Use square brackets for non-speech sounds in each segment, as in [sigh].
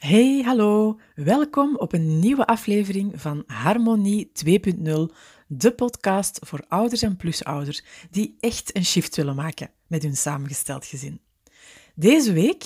Hey, hallo. Welkom op een nieuwe aflevering van Harmonie 2.0, de podcast voor ouders en plusouders die echt een shift willen maken met hun samengesteld gezin. Deze week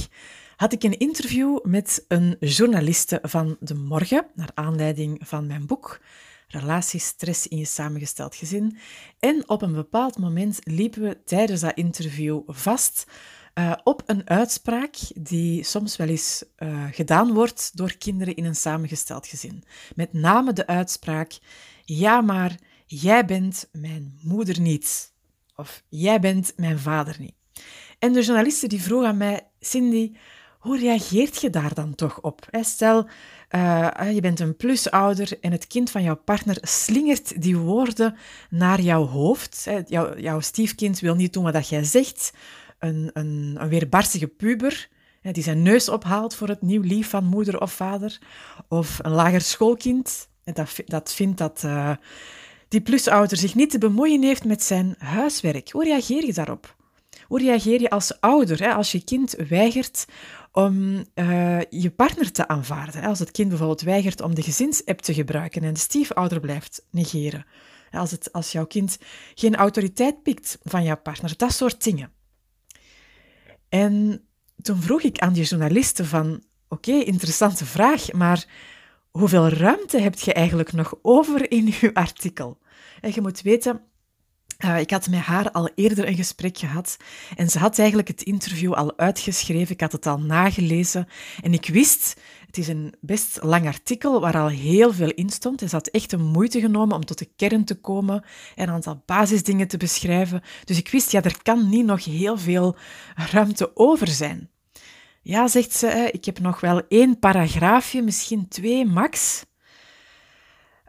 had ik een interview met een journaliste van De Morgen, naar aanleiding van mijn boek Relatiestress in je samengesteld gezin. En op een bepaald moment liepen we tijdens dat interview vast uh, op een uitspraak die soms wel eens uh, gedaan wordt door kinderen in een samengesteld gezin. Met name de uitspraak: Ja, maar jij bent mijn moeder niet. Of jij bent mijn vader niet. En de journaliste die vroeg aan mij: Cindy, hoe reageert je daar dan toch op? Stel, uh, je bent een plusouder en het kind van jouw partner slingert die woorden naar jouw hoofd. Jouw, jouw stiefkind wil niet doen wat jij zegt een, een, een weerbarstige puber die zijn neus ophaalt voor het nieuw lief van moeder of vader, of een lager schoolkind dat, dat vindt dat uh, die plusouder zich niet te bemoeien heeft met zijn huiswerk. Hoe reageer je daarop? Hoe reageer je als ouder, hè, als je kind weigert om uh, je partner te aanvaarden? Hè? Als het kind bijvoorbeeld weigert om de gezinsapp te gebruiken en de stiefouder blijft negeren. Als, het, als jouw kind geen autoriteit pikt van jouw partner, dat soort dingen. En toen vroeg ik aan die journalisten van, oké, interessante vraag, maar hoeveel ruimte heb je eigenlijk nog over in je artikel? En je moet weten, uh, ik had met haar al eerder een gesprek gehad en ze had eigenlijk het interview al uitgeschreven, ik had het al nagelezen en ik wist, het is een best lang artikel waar al heel veel in stond en ze had echt de moeite genomen om tot de kern te komen en een aantal basisdingen te beschrijven. Dus ik wist, ja, er kan niet nog heel veel ruimte over zijn. Ja, zegt ze, ik heb nog wel één paragraafje, misschien twee max.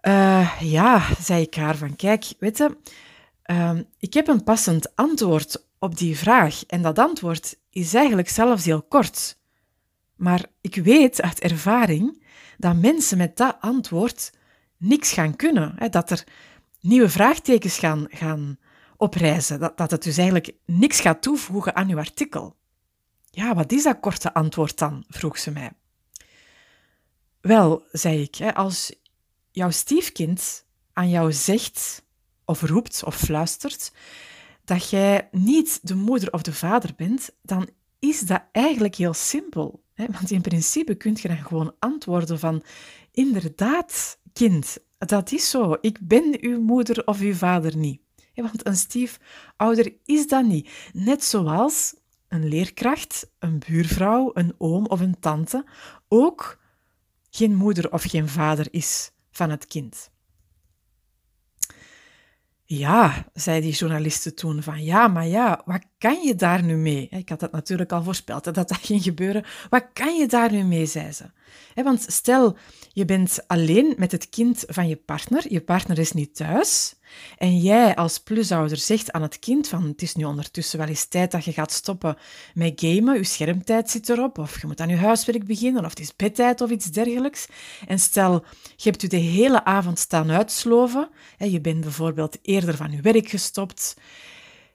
Uh, ja, zei ik haar van, kijk, weet Ehm, ik heb een passend antwoord op die vraag en dat antwoord is eigenlijk zelfs heel kort. Maar ik weet uit ervaring dat mensen met dat antwoord niks gaan kunnen. Hè, dat er nieuwe vraagtekens gaan, gaan oprijzen. Dat, dat het dus eigenlijk niks gaat toevoegen aan uw artikel. Ja, wat is dat korte antwoord dan? vroeg ze mij. Wel, zei ik, als jouw stiefkind aan jou zegt of roept of fluistert, dat jij niet de moeder of de vader bent, dan is dat eigenlijk heel simpel. Hè? Want in principe kun je dan gewoon antwoorden van inderdaad, kind, dat is zo. Ik ben uw moeder of uw vader niet. Want een stiefouder is dat niet. Net zoals een leerkracht, een buurvrouw, een oom of een tante ook geen moeder of geen vader is van het kind. Ja, zei die journaliste toen van ja, maar ja, wat kan je daar nu mee? Ik had dat natuurlijk al voorspeld dat dat ging gebeuren. Wat kan je daar nu mee, zei ze. Want stel, je bent alleen met het kind van je partner, je partner is niet thuis, en jij als plusouder zegt aan het kind van het is nu ondertussen wel eens tijd dat je gaat stoppen met gamen, je schermtijd zit erop, of je moet aan je huiswerk beginnen, of het is bedtijd of iets dergelijks. En stel, je hebt je de hele avond staan uitsloven, je bent bijvoorbeeld eerder van je werk gestopt,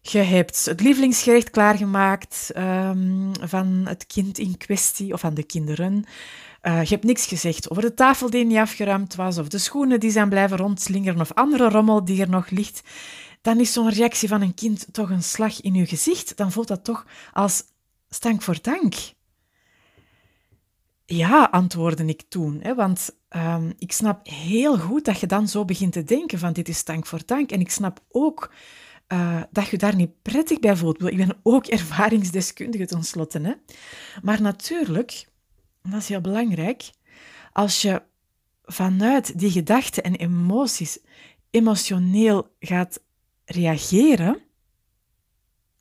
je hebt het lievelingsgerecht klaargemaakt um, van het kind in kwestie of van de kinderen. Uh, je hebt niks gezegd over de tafel die niet afgeruimd was, of de schoenen die zijn blijven rondslingeren, of andere rommel die er nog ligt. Dan is zo'n reactie van een kind toch een slag in je gezicht. Dan voelt dat toch als stank voor dank. Ja, antwoordde ik toen, hè, want um, ik snap heel goed dat je dan zo begint te denken van dit is stank voor dank. En ik snap ook uh, dat je daar niet prettig bij voelt. Ik ben ook [laughs] ervaringsdeskundige tenslotte. Hè? Maar natuurlijk, dat is heel belangrijk, als je vanuit die gedachten en emoties emotioneel gaat reageren,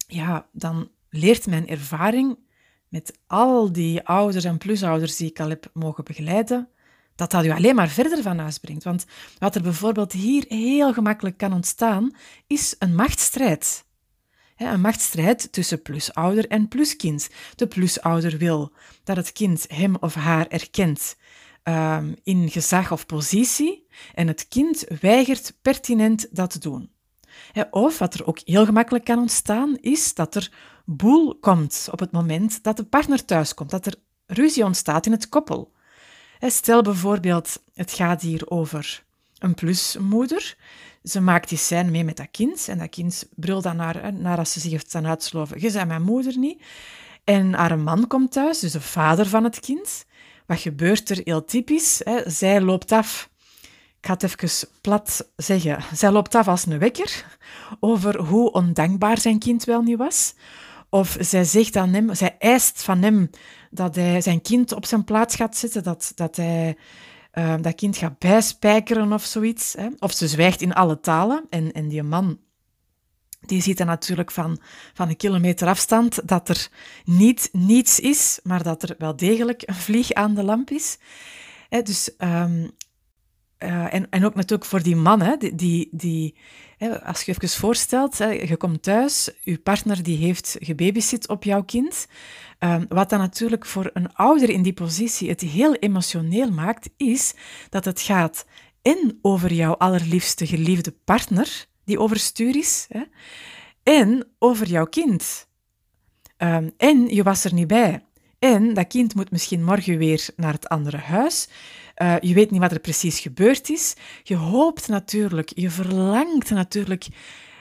ja, dan leert mijn ervaring met al die ouders en plusouders die ik al heb mogen begeleiden, dat dat u alleen maar verder van huis brengt. Want wat er bijvoorbeeld hier heel gemakkelijk kan ontstaan, is een machtsstrijd. Een machtsstrijd tussen plusouder en pluskind. De plusouder wil dat het kind hem of haar erkent um, in gezag of positie en het kind weigert pertinent dat te doen. Of wat er ook heel gemakkelijk kan ontstaan, is dat er boel komt op het moment dat de partner thuiskomt, dat er ruzie ontstaat in het koppel. Stel bijvoorbeeld, het gaat hier over een plusmoeder. Ze maakt die scène mee met dat kind en dat kind brult dan naar, naar als ze zich heeft staan uitsloven. Je bent mijn moeder niet. En haar man komt thuis, dus de vader van het kind. Wat gebeurt er heel typisch? Hè? Zij loopt af. Ik ga het even plat zeggen. Zij loopt af als een wekker over hoe ondankbaar zijn kind wel niet was. Of zij zegt aan hem, zij eist van hem dat hij zijn kind op zijn plaats gaat zetten, dat, dat hij uh, dat kind gaat bijspijkeren of zoiets. Hè. Of ze zwijgt in alle talen. En, en die man, die ziet dan natuurlijk van, van een kilometer afstand dat er niet niets is, maar dat er wel degelijk een vlieg aan de lamp is. Hè, dus um, uh, en, en ook natuurlijk voor die man, hè, die, die, die als je even voorstelt, hè, je komt thuis, je partner die heeft gebabysit op jouw kind. Um, wat dan natuurlijk voor een ouder in die positie het heel emotioneel maakt, is dat het gaat en over jouw allerliefste geliefde partner, die overstuur is, hè, en over jouw kind. Um, en je was er niet bij. En dat kind moet misschien morgen weer naar het andere huis. Uh, je weet niet wat er precies gebeurd is. Je hoopt natuurlijk, je verlangt natuurlijk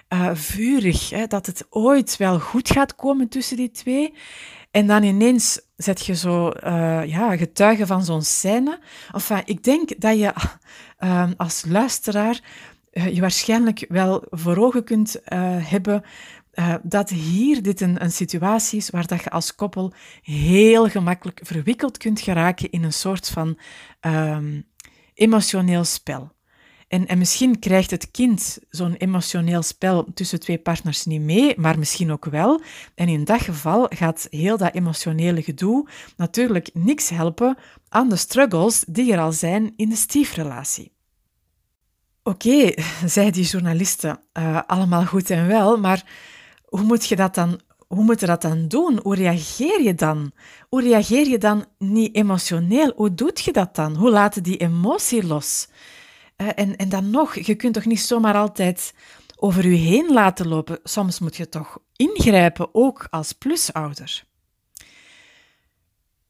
uh, vurig hè, dat het ooit wel goed gaat komen tussen die twee. En dan ineens zet je zo uh, ja, getuige van zo'n scène. Enfin, ik denk dat je uh, [laughs] als luisteraar je waarschijnlijk wel voor ogen kunt hebben dat hier dit een, een situatie is waar dat je als koppel heel gemakkelijk verwikkeld kunt geraken in een soort van um, emotioneel spel. En, en misschien krijgt het kind zo'n emotioneel spel tussen twee partners niet mee, maar misschien ook wel. En in dat geval gaat heel dat emotionele gedoe natuurlijk niks helpen aan de struggles die er al zijn in de stiefrelatie. Oké, [laughs] zei die journalisten, uh, allemaal goed en wel, maar hoe moet je dat dan hoe moet je dat dan doen? Hoe reageer je dan? Hoe reageer je dan niet emotioneel? Hoe doet je dat dan? Hoe laat je die emotie los? Uh, en, en dan nog, je kunt toch niet zomaar altijd over je heen laten lopen. Soms moet je toch ingrijpen, ook als plusouder.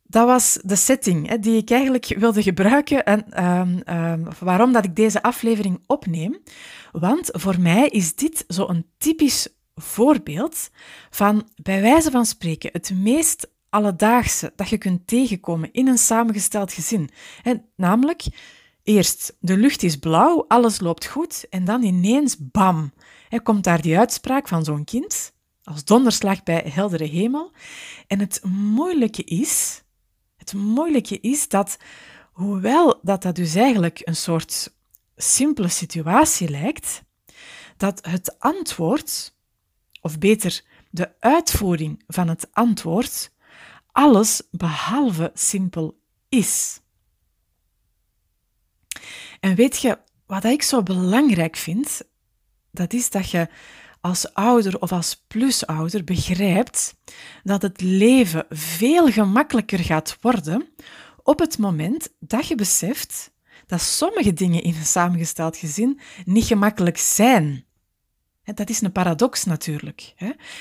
Dat was de setting hè, die ik eigenlijk wilde gebruiken en um, um, waarom dat ik deze aflevering opneem. Want voor mij is dit zo'n typisch voorbeeld van, bij wijze van spreken, het meest alledaagse dat je kunt tegenkomen in een samengesteld gezin. En namelijk, eerst, de lucht is blauw, alles loopt goed, en dan ineens, bam, komt daar die uitspraak van zo'n kind, als donderslag bij heldere hemel. En het moeilijke is, het moeilijke is dat, hoewel dat dat dus eigenlijk een soort simpele situatie lijkt, dat het antwoord of beter de uitvoering van het antwoord, alles behalve simpel is. En weet je wat ik zo belangrijk vind? Dat is dat je als ouder of als plusouder begrijpt dat het leven veel gemakkelijker gaat worden op het moment dat je beseft dat sommige dingen in een samengesteld gezin niet gemakkelijk zijn. Dat is een paradox natuurlijk.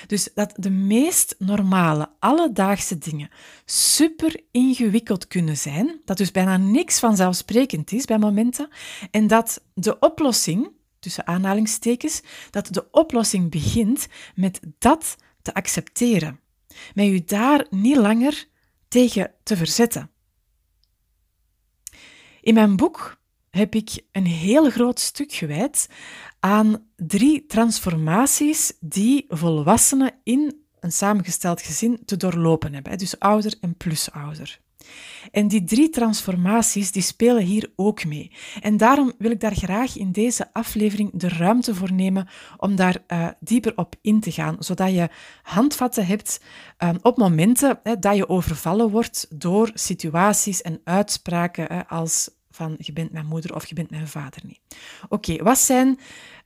Dus dat de meest normale, alledaagse dingen super ingewikkeld kunnen zijn, dat dus bijna niks vanzelfsprekend is bij momenten, en dat de oplossing, tussen aanhalingstekens, dat de oplossing begint met dat te accepteren. Met u daar niet langer tegen te verzetten. In mijn boek heb ik een heel groot stuk gewijd aan drie transformaties die volwassenen in een samengesteld gezin te doorlopen hebben. Dus ouder en plusouder. En die drie transformaties die spelen hier ook mee. En daarom wil ik daar graag in deze aflevering de ruimte voor nemen om daar uh, dieper op in te gaan, zodat je handvatten hebt uh, op momenten dat je overvallen wordt door situaties en uitspraken als van je bent mijn moeder of je bent mijn vader niet. Oké, wat zijn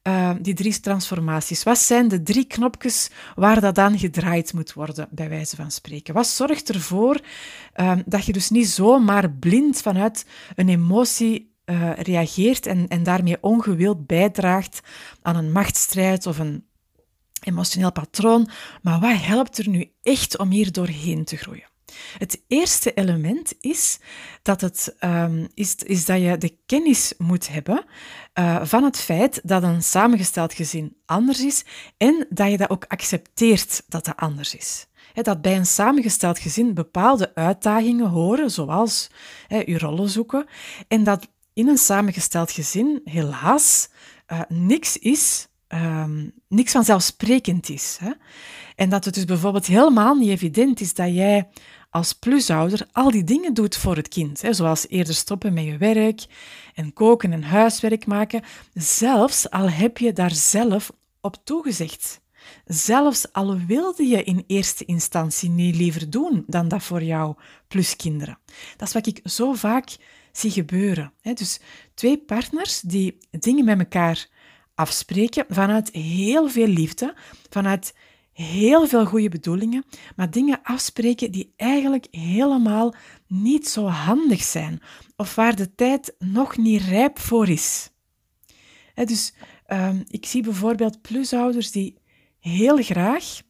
uh, die drie transformaties? Wat zijn de drie knopjes waar dat aan gedraaid moet worden, bij wijze van spreken? Wat zorgt ervoor uh, dat je dus niet zomaar blind vanuit een emotie uh, reageert en, en daarmee ongewild bijdraagt aan een machtsstrijd of een emotioneel patroon, maar wat helpt er nu echt om hier doorheen te groeien? Het eerste element is dat, het, um, is, is dat je de kennis moet hebben uh, van het feit dat een samengesteld gezin anders is en dat je dat ook accepteert dat dat anders is. Dat bij een samengesteld gezin bepaalde uitdagingen horen, zoals je rollen zoeken, en dat in een samengesteld gezin helaas uh, niks is, um, niks vanzelfsprekend is. En dat het dus bijvoorbeeld helemaal niet evident is dat jij als plusouder al die dingen doet voor het kind, hè, zoals eerder stoppen met je werk en koken en huiswerk maken, zelfs al heb je daar zelf op toegezegd. Zelfs al wilde je in eerste instantie niet liever doen dan dat voor jou plus kinderen. Dat is wat ik zo vaak zie gebeuren. Dus twee partners die dingen met elkaar afspreken vanuit heel veel liefde, vanuit heel veel goede bedoelingen, maar dingen afspreken die eigenlijk helemaal niet zo handig zijn of waar de tijd nog niet rijp voor is. dus ehm, ik zie bijvoorbeeld plusouders die heel graag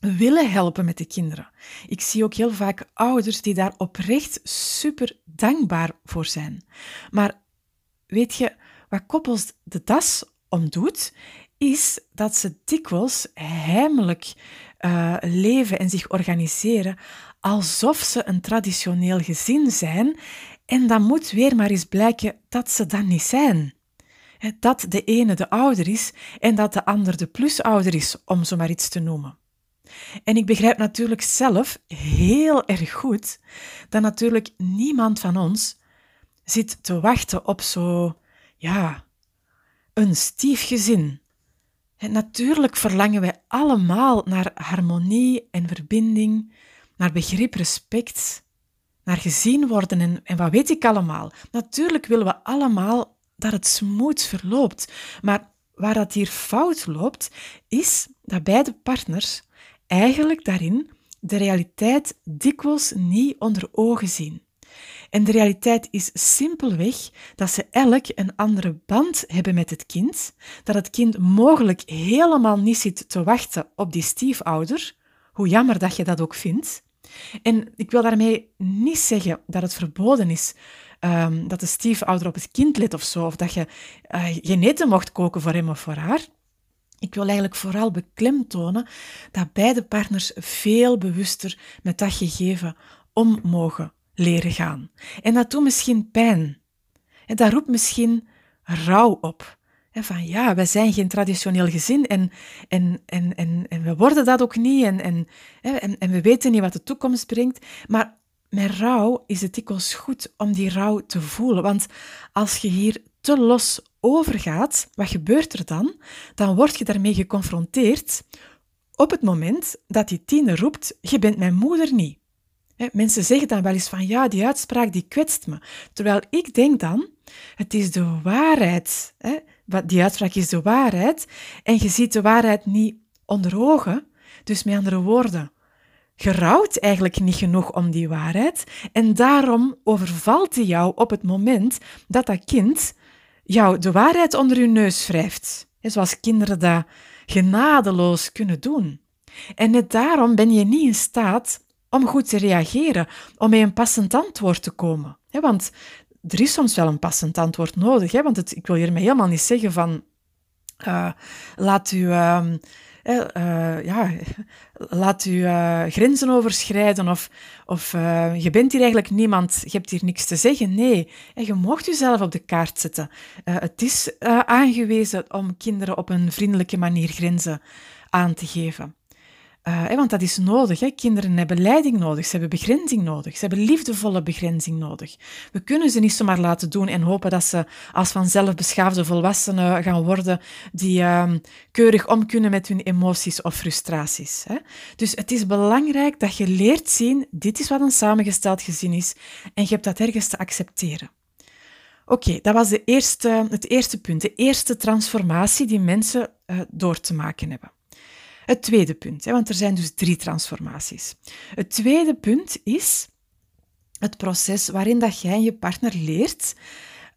willen helpen met de kinderen. Ik zie ook heel vaak ouders die daar oprecht super dankbaar voor zijn. Maar weet je, wat koppels de das om doet, is dat ze dikwijls heimelijk uh, leven en zich organiseren alsof ze een traditioneel gezin zijn. En dan moet weer maar eens blijken dat ze dat niet zijn. Dat de ene de ouder is en dat de ander de plusouder is, om zo maar iets te noemen. En ik begrijp natuurlijk zelf heel erg goed dat natuurlijk niemand van ons zit te wachten op zo, ja, een stiefgezin. Natuurlijk verlangen wij allemaal naar harmonie en verbinding, naar begrip, respect, naar gezien worden en, en wat weet ik allemaal. Natuurlijk willen we allemaal dat het smooth verloopt. Maar waar dat hier fout loopt, is dat beide partners eigenlijk daarin de realiteit dikwijls niet onder ogen zien. En de realiteit is simpelweg dat ze elk een andere band hebben met het kind, dat het kind mogelijk helemaal niet zit te wachten op die stiefouder, hoe jammer dat je dat ook vindt. En ik wil daarmee niet zeggen dat het verboden is um, dat de stiefouder op het kind let of zo, of dat je uh, geen eten mocht koken voor hem of voor haar. Ik wil eigenlijk vooral beklemtonen dat beide partners veel bewuster met dat gegeven om mogen leren gaan. En dat doet misschien pijn. En dat roept misschien rouw op. Van ja, wij zijn geen traditioneel gezin en, en, en, en, en we worden dat ook niet en, en, en, en we weten niet wat de toekomst brengt. Maar met rouw is het dikwijls goed om die rouw te voelen. Want als je hier te los overgaat, wat gebeurt er dan? Dan word je daarmee geconfronteerd op het moment dat die tiener roept, je bent mijn moeder niet. Mensen zeggen dan wel eens van ja, die uitspraak die kwetst me. Terwijl ik denk dan, het is de waarheid. Die uitspraak is de waarheid en je ziet de waarheid niet onder ogen. Dus met andere woorden, je rouwt eigenlijk niet genoeg om die waarheid en daarom overvalt hij jou op het moment dat dat kind jou de waarheid onder je neus wrijft. Zoals kinderen dat genadeloos kunnen doen. En net daarom ben je niet in staat om goed te reageren, om met een passend antwoord te komen. Want er is soms wel een passend antwoord nodig. Want het, ik wil hiermee helemaal niet zeggen van... Uh, laat u... Uh, uh, ja, laat u uh, grenzen overschrijden of, of je bent hier eigenlijk niemand, je hebt hier niks te zeggen. Nee, en je mocht jezelf op de kaart zetten. het is aangewezen om kinderen op een vriendelijke manier grenzen aan te geven. Uh, want dat is nodig. Hè. Kinderen hebben leiding nodig, ze hebben begrenzing nodig, ze hebben liefdevolle begrenzing nodig. We kunnen ze niet zomaar laten doen en hopen dat ze als vanzelf beschaafde volwassenen gaan worden die uh, keurig om kunnen met hun emoties of frustraties. Hè. Dus het is belangrijk dat je leert zien, dit is wat een samengesteld gezin is en je hebt dat ergens te accepteren. Oké, dat was de eerste, het eerste punt, de eerste transformatie die mensen uh, door te maken hebben. Het tweede punt, want er zijn dus drie transformaties. Het tweede punt is het proces waarin dat jij en je partner leert,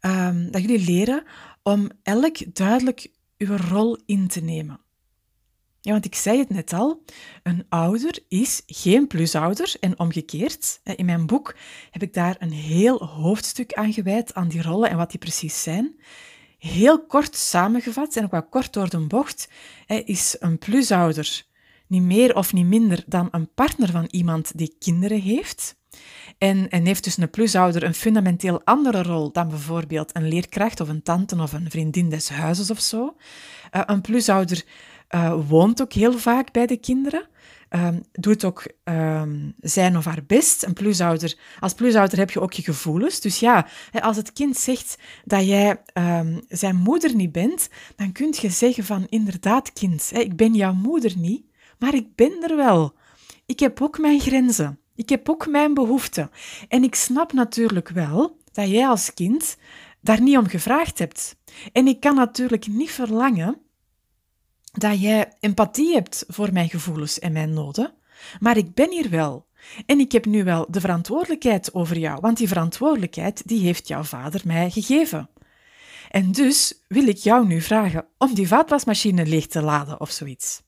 um, dat jullie leren om elk duidelijk uw rol in te nemen. Ja, want ik zei het net al, een ouder is geen plusouder en omgekeerd. In mijn boek heb ik daar een heel hoofdstuk aan gewijd, aan die rollen en wat die precies zijn. Heel kort samengevat en ook wat kort door de bocht, is een plusouder niet meer of niet minder dan een partner van iemand die kinderen heeft. En, en heeft dus een plusouder een fundamenteel andere rol dan bijvoorbeeld een leerkracht of een tante of een vriendin des huizes of zo. Uh, een plusouder uh, woont ook heel vaak bij de kinderen. Um, doet ook um, zijn of haar best. Een plusouder, als plusouder heb je ook je gevoelens. Dus ja, als het kind zegt dat jij um, zijn moeder niet bent, dan kun je zeggen van inderdaad kind, ik ben jouw moeder niet, maar ik ben er wel. Ik heb ook mijn grenzen. Ik heb ook mijn behoeften. En ik snap natuurlijk wel dat jij als kind daar niet om gevraagd hebt. En ik kan natuurlijk niet verlangen dat jij empathie hebt voor mijn gevoelens en mijn noden, maar ik ben hier wel. En ik heb nu wel de verantwoordelijkheid over jou, want die verantwoordelijkheid die heeft jouw vader mij gegeven. En dus wil ik jou nu vragen om die vaatwasmachine leeg te laden of zoiets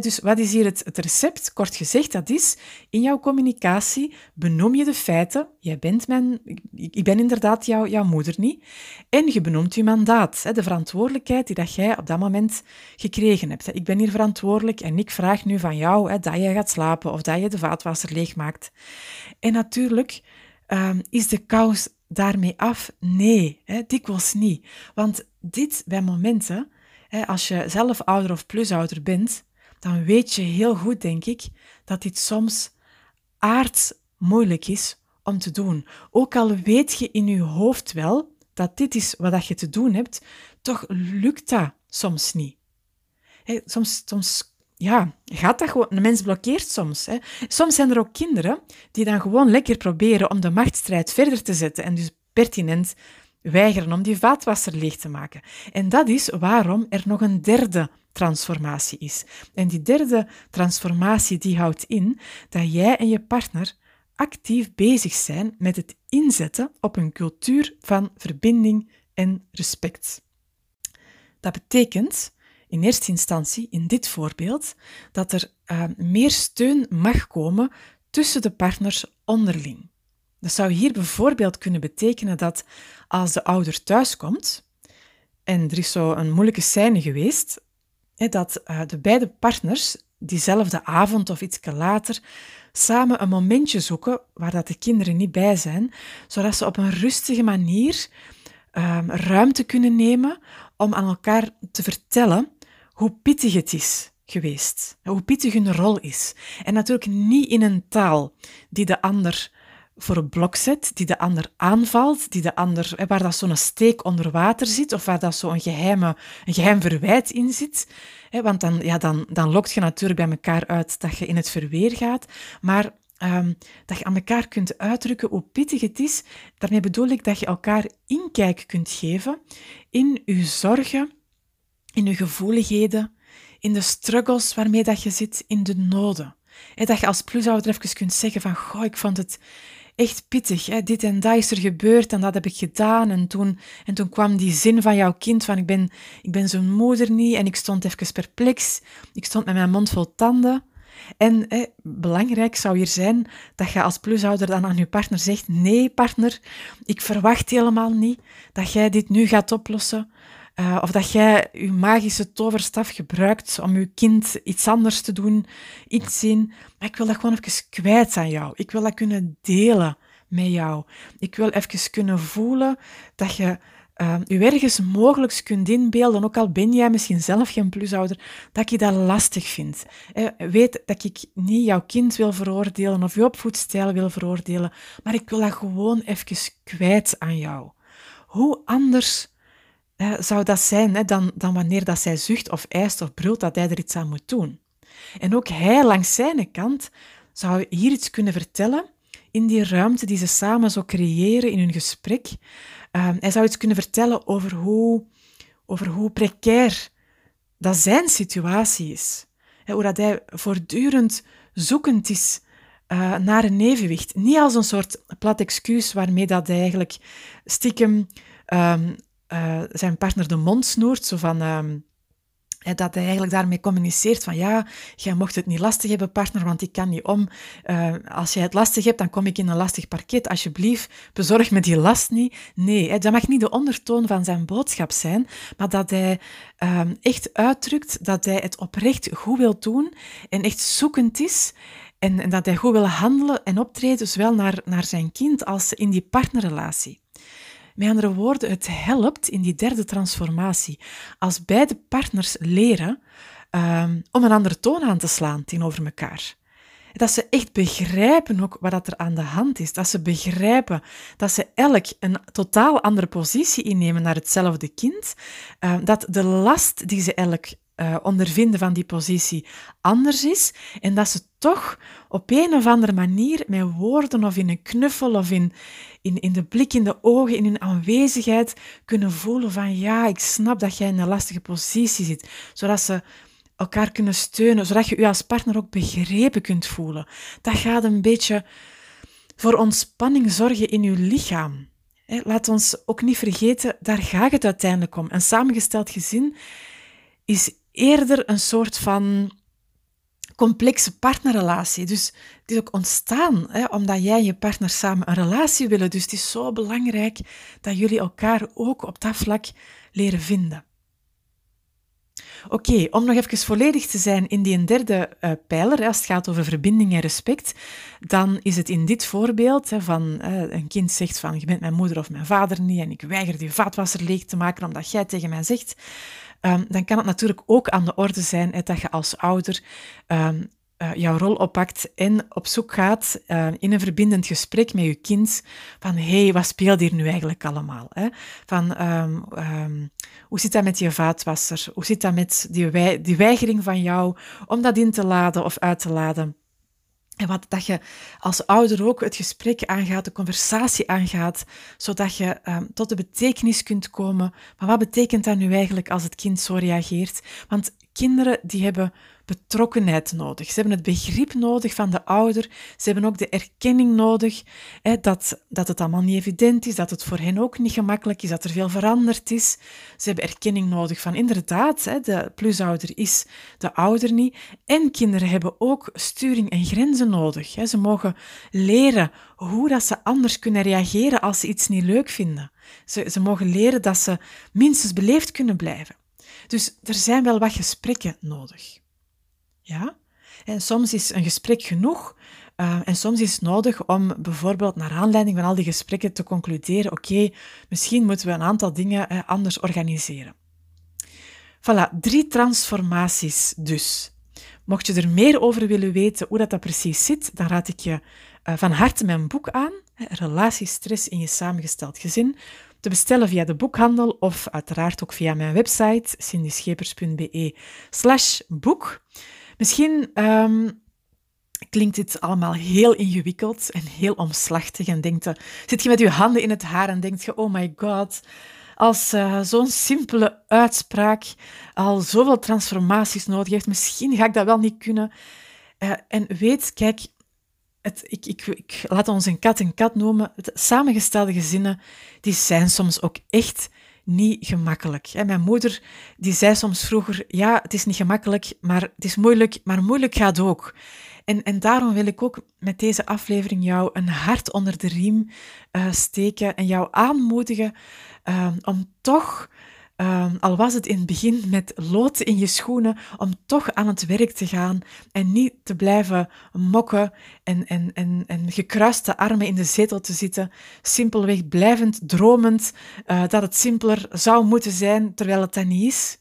dus wat is hier het, het, recept? Kort gezegd, dat is in jouw communicatie benoem je de feiten. Jij bent mijn, ik ben inderdaad jouw, moeder niet. En je benoemt je mandaat, de verantwoordelijkheid die dat jij op dat moment gekregen hebt. Ik ben hier verantwoordelijk en ik vraag nu van jou dat je gaat slapen of dat je de vaatwasser leegmaakt. En natuurlijk ehm, is de kous daarmee af? Nee, hè, dikwijls niet. Want dit bij momenten, als je zelf ouder of plusouder bent, dan weet je heel goed, denk ik, dat dit soms aards moeilijk is om te doen. Ook al weet je in je hoofd wel dat dit is wat je te doen hebt, toch lukt dat soms niet. soms, soms ja, gaat dat gewoon. Een mens blokkeert soms. Soms zijn er ook kinderen die dan gewoon lekker proberen om de machtsstrijd verder te zetten en dus pertinent weigeren om die vaatwasser leeg te maken. En dat is waarom er nog een derde transformatie is. En die derde transformatie die houdt in dat jij en je partner actief bezig zijn met het inzetten op een cultuur van verbinding en respect. Dat betekent in eerste instantie, in dit voorbeeld, dat er uh, meer steun mag komen tussen de partners onderling. Dat zou hier bijvoorbeeld kunnen betekenen dat als de ouder thuiskomt en er is zo een moeilijke scène geweest, dat uh, de beide partners diezelfde avond of iets later samen een momentje zoeken waar dat de kinderen niet bij zijn, zodat ze op een rustige manier um, ruimte kunnen nemen om aan elkaar te vertellen hoe pittig het is geweest, hoe pittig hun rol is. En natuurlijk niet in een taal die de ander voor een blok zet, die de ander aanvalt, die de ander, waar dat zo'n steek onder water zit, of waar dat zo'n een geheim verwijt in zit. Want dan, ja, dan, dan lokt je natuurlijk bij elkaar uit dat je in het verweer gaat, maar um, dat je aan elkaar kunt uitdrukken hoe pittig het is. Daarmee bedoel ik dat je elkaar inkijk kunt geven in je zorgen, in je gevoeligheden, in de struggles waarmee dat je zit, in de noden. dat je als plusouder even kunt zeggen van, goh, ik vond het echt pittig. Hè? Dit en dat is er gebeurd en dat heb ik gedaan. En toen, en toen kwam die zin van jouw kind van ik ben, ik ben zijn moeder niet. En ik stond even perplex. Ik stond met mijn mond vol tanden. En hè, belangrijk zou hier zijn dat je als plusouder dan aan je partner zegt: Nee, partner, ik verwacht helemaal niet dat jij dit nu gaat oplossen. Uh, of dat jij je magische toverstaf gebruikt om je kind iets anders te doen, iets zien. Maar ik wil dat gewoon even kwijt aan jou. Ik wil dat kunnen delen met jou. Ik wil even kunnen voelen dat je uh, je ergens mogelijk kunt inbeelden, ook al ben jij misschien zelf geen plusouder, dat je dat lastig vindt. Eh, weet dat ik niet jouw kind wil veroordelen of je opvoedstijl wil veroordelen, maar ik wil dat gewoon even kwijt aan jou. Hoe anders zou dat zijn hè, dan, dan wanneer dat zij zucht of eist of brult dat hij er iets aan moet doen. En ook hij langs zijn kant zou hier iets kunnen vertellen in die ruimte die ze samen zo creëren in hun gesprek. Ehm, hij zou iets kunnen vertellen over hoe, over hoe precair dat zijn situatie is. hoe dat hij voortdurend zoekend is uh, naar een evenwicht. Niet als een soort plat excuus waarmee dat hij eigenlijk stiekem um, uh, zijn partner de mond snoert, zo van... Um, dat hij eigenlijk daarmee communiceert van ja, jij mocht het niet lastig hebben, partner, want ik kan niet om. Uh, als jij het lastig hebt, dan kom ik in een lastig parket. Alsjeblieft, bezorg me die last niet. Nee, dat mag niet de ondertoon van zijn boodschap zijn, maar dat hij uh, echt uitdrukt dat hij het oprecht goed wil doen en echt zoekend is. En, en dat hij goed wil handelen en optreden, zowel naar, naar zijn kind als in die partnerrelatie. Met andere woorden, het helpt in die derde transformatie als beide partners leren um, om een andere toon aan te slaan tegenover elkaar. Dat ze echt begrijpen ook wat er aan de hand is. Dat ze begrijpen dat ze elk een totaal andere positie innemen naar hetzelfde kind. Uh, dat de last die ze elk uh, ondervinden van die positie anders is. En dat ze toch op een of andere manier met woorden of in een knuffel of in, in, in de blik in de ogen, in hun aanwezigheid kunnen voelen van ja, ik snap dat jij in een lastige positie zit. Zodat ze elkaar kunnen steunen, zodat je je als partner ook begrepen kunt voelen. Dat gaat een beetje voor ontspanning zorgen in je lichaam. Laat ons ook niet vergeten, daar gaat het uiteindelijk om. Een samengesteld gezin is eerder een soort van complexe partnerrelatie. Dus het is ook ontstaan hè, omdat jij en je partner samen een relatie willen. Dus het is zo belangrijk dat jullie elkaar ook op dat vlak leren vinden. Oké, om nog even volledig te zijn in die derde uh, pijler, als het gaat over verbinding en respect, dan is het in dit voorbeeld hè, van uh, een kind zegt van je bent mijn moeder of mijn vader niet en ik weiger die vaatwasser leeg te maken omdat jij tegen mij zegt, um, dan kan het natuurlijk ook aan de orde zijn dat je als ouder um, uh, jouw rol oppakt en op zoek gaat uh, in een verbindend gesprek met je kind van hé, hey, wat speelt hier nu eigenlijk allemaal? Hè? Van um, um, hoe zit dat met je vaatwasser? Hoe zit dat met die, die weigering van jou om dat in te laden of uit te laden? En wat, dat je als ouder ook het gesprek aangaat, de conversatie aangaat, zodat je um, tot de betekenis kunt komen. Maar wat betekent dat nu eigenlijk als het kind zo reageert? Want kinderen die hebben betrokkenheid nodig. Ze hebben het begrip nodig van de ouder. Ze hebben ook de erkenning nodig hè, dat, dat het allemaal niet evident is, dat het voor hen ook niet gemakkelijk is, dat er veel veranderd is. Ze hebben erkenning nodig van inderdaad, hè, de plusouder is de ouder niet. En kinderen hebben ook sturing en grenzen nodig. Hè. Ze mogen leren hoe dat ze anders kunnen reageren als ze iets niet leuk vinden. Ze, ze mogen leren dat ze minstens beleefd kunnen blijven. Dus er zijn wel wat gesprekken nodig. Ja? En soms is een gesprek genoeg uh, en soms is het nodig om bijvoorbeeld naar aanleiding van al die gesprekken te concluderen, oké, misschien moeten we een aantal dingen uh, anders organiseren. Voilà, drie transformaties dus. Mocht je er meer over willen weten hoe dat, dat precies zit, dan raad ik je uh, van harte mijn boek aan, Relatiestress in je samengesteld gezin, te bestellen via de boekhandel of uiteraard ook via mijn website cindyschepers.be slash boek. Misschien um, klinkt dit allemaal heel ingewikkeld en heel omslachtig en denkt, uh, zit je met je handen in het haar en denkt je, oh my god, als uh, zo'n simpele uitspraak al zoveel transformaties nodig heeft, misschien ga ik dat wel niet kunnen. Uh, en weet, kijk, het, ik, ik, ik, laat ons een kat een kat noemen. Het samengestelde gezinnen, die zijn soms ook echt niet gemakkelijk. Mijn moeder die zei soms vroeger, ja, het is niet gemakkelijk, maar het is moeilijk, maar moeilijk gaat ook. En, en daarom wil ik ook met deze aflevering jou een hart onder de riem uh, steken en jou aanmoedigen uh, om toch Um, al was het in het begin met lood in je schoenen, om toch aan het werk te gaan en niet te blijven mokken en, en, en, en gekruiste armen in de zetel te zitten, simpelweg blijvend dromend uh, dat het simpeler zou moeten zijn, terwijl het dat niet is.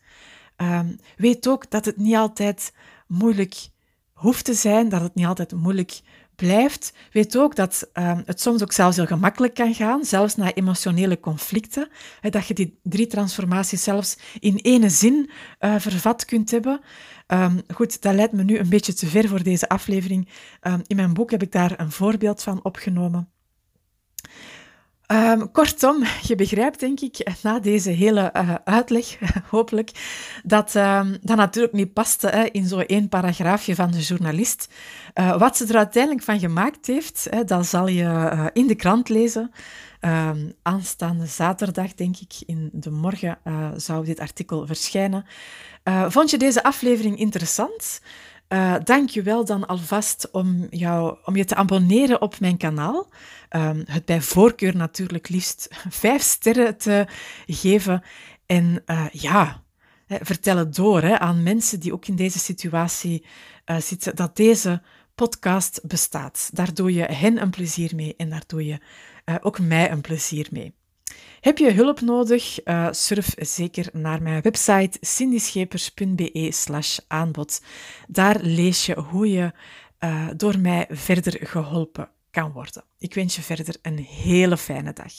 Um, weet ook dat het niet altijd moeilijk hoeft te zijn, dat het niet altijd moeilijk blijft, weet ook dat uh, het soms ook zelfs heel gemakkelijk kan gaan, zelfs na emotionele conflicten. Hè, dat je die drie transformaties zelfs in ene zin uh, vervat kunt hebben. Um, goed, dat leidt me nu een beetje te ver voor deze aflevering. Um, in mijn boek heb ik daar een voorbeeld van opgenomen. Um, kortom, je begrijpt denk ik na deze hele uh, uitleg, [laughs] hopelijk, dat um, dat natuurlijk niet paste hè, in zo'n één paragraafje van de journalist. Uh, wat ze er uiteindelijk van gemaakt heeft, hè, dat zal je uh, in de krant lezen. Ehm, aanstaande zaterdag, denk ik, in de morgen zou dit artikel verschijnen. Vond je deze aflevering interessant? Uh, dank je wel dan alvast om, jou, om je te abonneren op mijn kanaal. Um, het bij voorkeur natuurlijk liefst [laughs] vijf sterren te geven. En ja, vertel door hè, aan mensen die ook in deze situatie zitten, dat deze podcast bestaat. Daar doe je hen een plezier mee en daar doe je ook mij een plezier mee. Heb je hulp nodig? Uh, surf zeker naar mijn website cindyschepers.be slash aanbod. Daar lees je hoe je uh, door mij verder geholpen kan worden. Ik wens je verder een hele fijne dag.